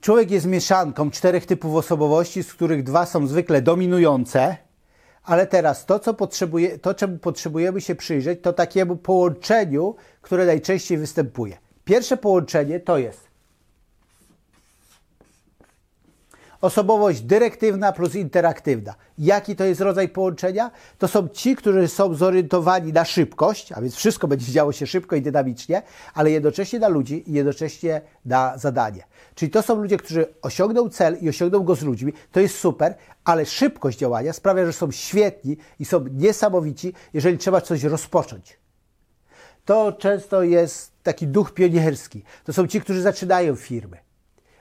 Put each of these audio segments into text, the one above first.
Człowiek jest mieszanką czterech typów osobowości, z których dwa są zwykle dominujące, ale teraz to, co potrzebuje, to czemu potrzebujemy się przyjrzeć, to takiemu połączeniu, które najczęściej występuje. Pierwsze połączenie to jest osobowość dyrektywna plus interaktywna. Jaki to jest rodzaj połączenia? To są ci, którzy są zorientowani na szybkość, a więc wszystko będzie działo się szybko i dynamicznie, ale jednocześnie na ludzi i jednocześnie na zadanie. Czyli to są ludzie, którzy osiągną cel i osiągną go z ludźmi. To jest super, ale szybkość działania sprawia, że są świetni i są niesamowici, jeżeli trzeba coś rozpocząć. To często jest taki duch pionierski. To są ci, którzy zaczynają firmy,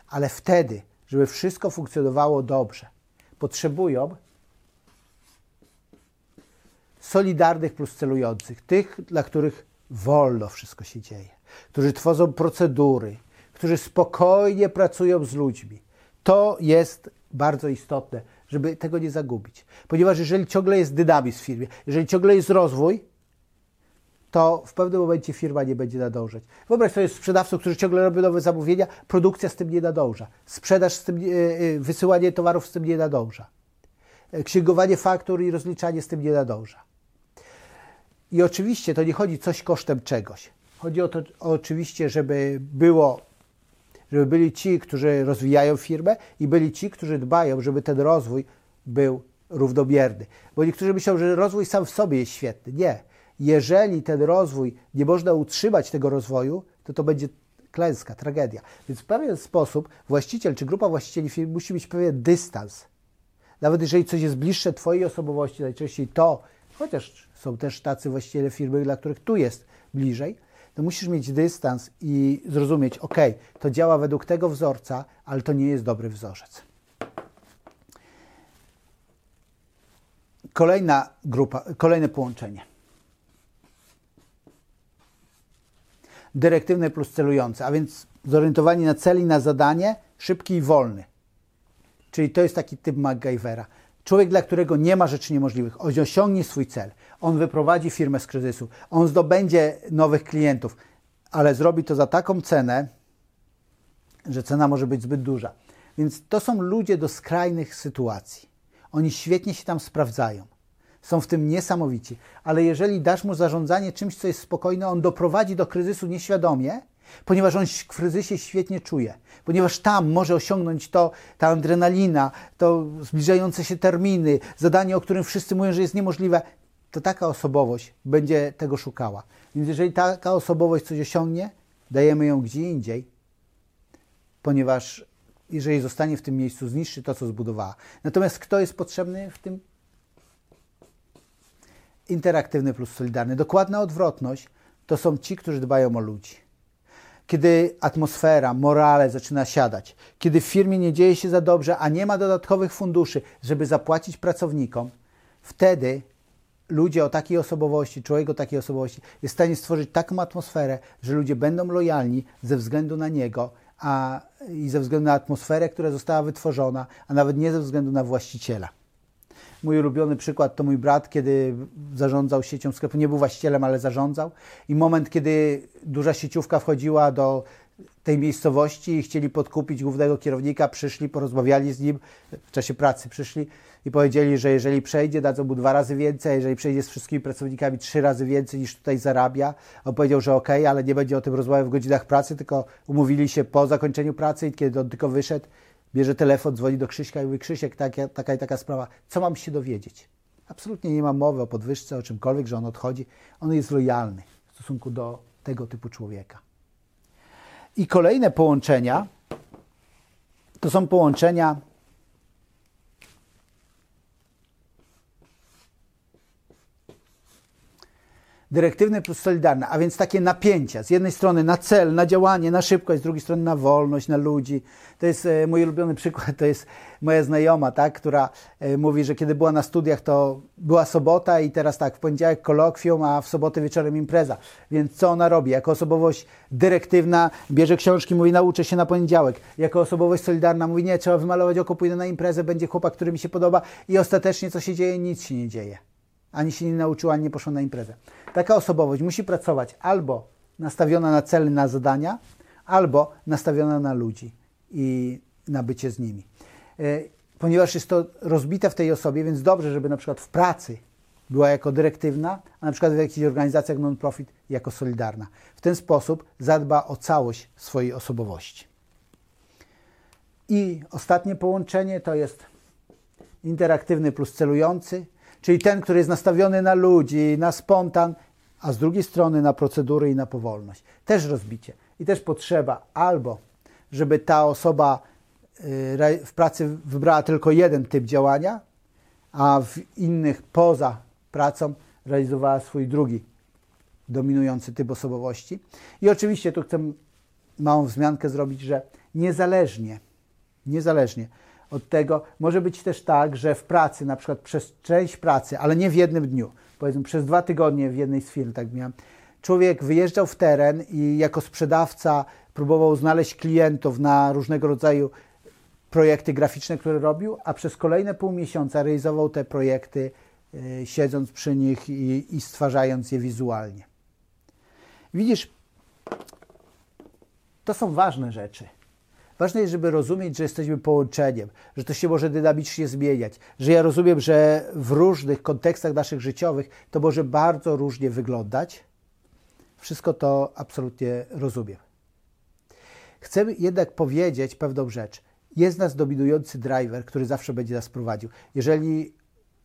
ale wtedy żeby wszystko funkcjonowało dobrze, potrzebują solidarnych plus celujących, tych, dla których wolno wszystko się dzieje, którzy tworzą procedury, którzy spokojnie pracują z ludźmi. To jest bardzo istotne, żeby tego nie zagubić. Ponieważ jeżeli ciągle jest dynamizm w firmie, jeżeli ciągle jest rozwój, to w pewnym momencie firma nie będzie nadążać. Wyobraź sobie sprzedawców, którzy ciągle robią nowe zamówienia, produkcja z tym nie nadąża, sprzedaż z tym, e, e, wysyłanie towarów z tym nie nadąża, e, księgowanie faktur i rozliczanie z tym nie nadąża. I oczywiście to nie chodzi coś kosztem czegoś. Chodzi o to oczywiście, żeby było, żeby byli ci, którzy rozwijają firmę i byli ci, którzy dbają, żeby ten rozwój był równomierny. Bo niektórzy myślą, że rozwój sam w sobie jest świetny. Nie jeżeli ten rozwój, nie można utrzymać tego rozwoju, to to będzie klęska, tragedia. Więc w pewien sposób właściciel czy grupa właścicieli firm musi mieć pewien dystans. Nawet jeżeli coś jest bliższe Twojej osobowości, najczęściej to, chociaż są też tacy właściciele firmy, dla których tu jest bliżej, to musisz mieć dystans i zrozumieć, ok, to działa według tego wzorca, ale to nie jest dobry wzorzec. Kolejna grupa, kolejne połączenie. Dyrektywny plus celujący, a więc zorientowani na cel i na zadanie, szybki i wolny. Czyli to jest taki typ MacGyvera. Człowiek, dla którego nie ma rzeczy niemożliwych, on osiągnie swój cel, on wyprowadzi firmę z kryzysu, on zdobędzie nowych klientów, ale zrobi to za taką cenę, że cena może być zbyt duża. Więc to są ludzie do skrajnych sytuacji. Oni świetnie się tam sprawdzają są w tym niesamowici. Ale jeżeli dasz mu zarządzanie czymś, co jest spokojne, on doprowadzi do kryzysu nieświadomie, ponieważ on w kryzysie świetnie czuje, ponieważ tam może osiągnąć to, ta adrenalina, to zbliżające się terminy, zadanie, o którym wszyscy mówią, że jest niemożliwe, to taka osobowość będzie tego szukała. Więc jeżeli taka osobowość coś osiągnie, dajemy ją gdzie indziej, ponieważ jeżeli zostanie w tym miejscu, zniszczy to, co zbudowała. Natomiast kto jest potrzebny w tym interaktywny plus solidarny. Dokładna odwrotność to są ci, którzy dbają o ludzi. Kiedy atmosfera, morale zaczyna siadać, kiedy w firmie nie dzieje się za dobrze, a nie ma dodatkowych funduszy, żeby zapłacić pracownikom, wtedy ludzie o takiej osobowości, człowiek o takiej osobowości jest w stanie stworzyć taką atmosferę, że ludzie będą lojalni ze względu na niego a, i ze względu na atmosferę, która została wytworzona, a nawet nie ze względu na właściciela. Mój ulubiony przykład to mój brat, kiedy zarządzał siecią sklepu. Nie był właścicielem, ale zarządzał. I moment, kiedy duża sieciówka wchodziła do tej miejscowości i chcieli podkupić głównego kierownika, przyszli, porozmawiali z nim w czasie pracy, przyszli i powiedzieli, że jeżeli przejdzie, dadzą mu dwa razy więcej, a jeżeli przejdzie z wszystkimi pracownikami trzy razy więcej niż tutaj zarabia. On powiedział, że okej, okay, ale nie będzie o tym rozmawiał w godzinach pracy, tylko umówili się po zakończeniu pracy i kiedy on tylko wyszedł, bierze telefon, dzwoni do Krzyśka i mówi, Krzysiek, taka, taka i taka sprawa, co mam się dowiedzieć? Absolutnie nie ma mowy o podwyżce, o czymkolwiek, że on odchodzi. On jest lojalny w stosunku do tego typu człowieka. I kolejne połączenia to są połączenia dyrektywny plus solidarny, a więc takie napięcia. Z jednej strony na cel, na działanie, na szybkość, z drugiej strony na wolność, na ludzi. To jest e, mój ulubiony przykład, to jest moja znajoma, tak, która e, mówi, że kiedy była na studiach, to była sobota i teraz tak, w poniedziałek kolokwium, a w sobotę wieczorem impreza. Więc co ona robi? Jako osobowość dyrektywna bierze książki, mówi nauczę się na poniedziałek. Jako osobowość solidarna mówi nie, trzeba wymalować oko, pójdę na imprezę, będzie chłopak, który mi się podoba i ostatecznie co się dzieje? Nic się nie dzieje. Ani się nie nauczyła, ani nie poszła na imprezę. Taka osobowość musi pracować albo nastawiona na cele, na zadania, albo nastawiona na ludzi. i na bycie z nimi. E, ponieważ jest to rozbite w tej osobie, więc dobrze, żeby na przykład w pracy była jako dyrektywna, a na przykład w jakichś organizacjach non-profit jako solidarna. W ten sposób zadba o całość swojej osobowości. I ostatnie połączenie to jest interaktywny plus celujący, czyli ten, który jest nastawiony na ludzi, na spontan, a z drugiej strony na procedury i na powolność. Też rozbicie. I też potrzeba albo, żeby ta osoba y, w pracy wybrała tylko jeden typ działania, a w innych poza pracą realizowała swój drugi dominujący typ osobowości. I oczywiście tu chcę małą wzmiankę zrobić, że niezależnie, niezależnie od tego może być też tak, że w pracy, na przykład przez część pracy, ale nie w jednym dniu, powiedzmy przez dwa tygodnie w jednej z firm, tak miałem, człowiek wyjeżdżał w teren i jako sprzedawca próbował znaleźć klientów na różnego rodzaju projekty graficzne, które robił, a przez kolejne pół miesiąca realizował te projekty, yy, siedząc przy nich i, i stwarzając je wizualnie. Widzisz, to są ważne rzeczy. Ważne jest, żeby rozumieć, że jesteśmy połączeniem, że to się może dynamicznie zmieniać, że ja rozumiem, że w różnych kontekstach naszych życiowych to może bardzo różnie wyglądać. Wszystko to absolutnie rozumiem. Chcę jednak powiedzieć pewną rzecz. Jest nas dominujący driver, który zawsze będzie nas prowadził. Jeżeli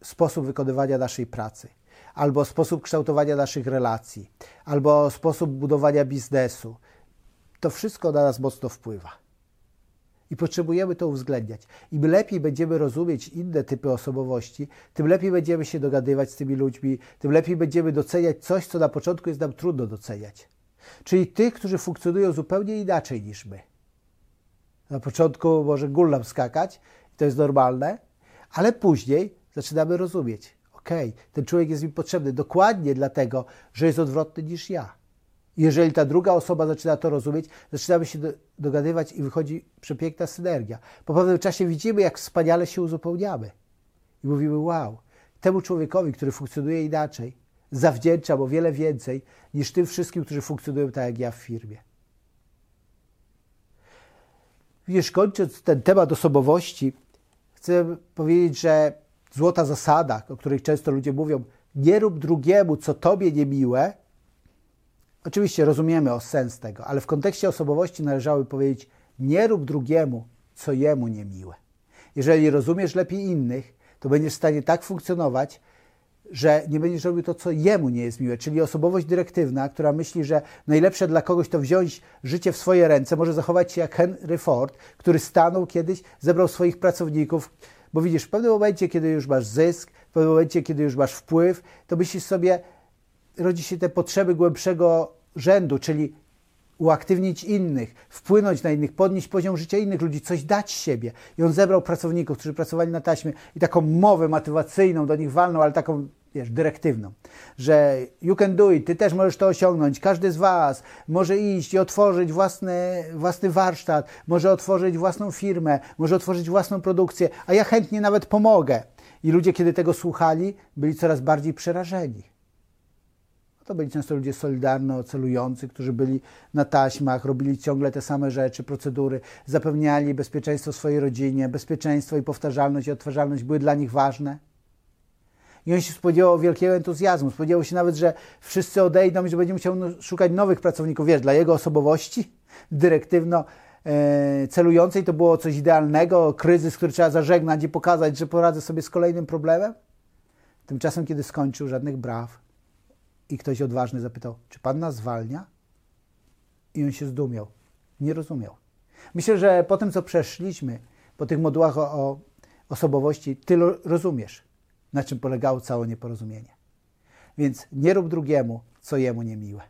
sposób wykonywania naszej pracy, albo sposób kształtowania naszych relacji, albo sposób budowania biznesu, to wszystko na nas mocno wpływa. I potrzebujemy to uwzględniać. Im lepiej będziemy rozumieć inne typy osobowości, tym lepiej będziemy się dogadywać z tymi ludźmi, tym lepiej będziemy doceniać coś, co na początku jest nam trudno doceniać. Czyli tych, którzy funkcjonują zupełnie inaczej niż my. Na początku może gul nam skakać, to jest normalne, ale później zaczynamy rozumieć. Okej, okay, ten człowiek jest mi potrzebny dokładnie dlatego, że jest odwrotny niż ja. Jeżeli ta druga osoba zaczyna to rozumieć, zaczynamy się dogadywać i wychodzi przepiękna synergia. Po pewnym czasie widzimy, jak wspaniale się uzupełniamy. I mówimy, wow, temu człowiekowi, który funkcjonuje inaczej, zawdzięczam o wiele więcej niż tym wszystkim, którzy funkcjonują tak jak ja w firmie. Wiesz, kończąc ten temat osobowości, chcę powiedzieć, że złota zasada, o której często ludzie mówią, nie rób drugiemu, co tobie niemiłe, Oczywiście rozumiemy o sens tego, ale w kontekście osobowości należałoby powiedzieć: nie rób drugiemu, co jemu niemiłe. Jeżeli rozumiesz lepiej innych, to będziesz w stanie tak funkcjonować, że nie będziesz robił to, co jemu nie jest miłe. Czyli osobowość dyrektywna, która myśli, że najlepsze dla kogoś to wziąć życie w swoje ręce, może zachować się jak Henry Ford, który stanął kiedyś, zebrał swoich pracowników, bo widzisz, w pewnym momencie, kiedy już masz zysk, w pewnym momencie, kiedy już masz wpływ, to myślisz sobie, rodzi się te potrzeby głębszego rzędu, czyli uaktywnić innych, wpłynąć na innych, podnieść poziom życia innych ludzi, coś dać siebie. I on zebrał pracowników, którzy pracowali na taśmie i taką mowę motywacyjną do nich walną, ale taką, wiesz, dyrektywną, że you can do it, ty też możesz to osiągnąć, każdy z was może iść i otworzyć własny, własny warsztat, może otworzyć własną firmę, może otworzyć własną produkcję, a ja chętnie nawet pomogę. I ludzie, kiedy tego słuchali, byli coraz bardziej przerażeni. To byli często ludzie solidarno celujący, którzy byli na taśmach, robili ciągle te same rzeczy, procedury, zapewniali bezpieczeństwo swojej rodzinie, bezpieczeństwo i powtarzalność i odtwarzalność były dla nich ważne. I on się spodziewał wielkiego entuzjazmu. Spodziewał się nawet, że wszyscy odejdą i że będzie musiał no, szukać nowych pracowników. Wiesz, dla jego osobowości dyrektywno e, celującej to było coś idealnego, kryzys, który trzeba zażegnać i pokazać, że poradzę sobie z kolejnym problemem. Tymczasem, kiedy skończył, żadnych braw, i ktoś odważny zapytał, czy pan nas zwalnia? I on się zdumiał. Nie rozumiał. Myślę, że po tym, co przeszliśmy, po tych modułach o, o osobowości, ty rozumiesz, na czym polegało całe nieporozumienie. Więc nie rób drugiemu, co jemu niemiłe.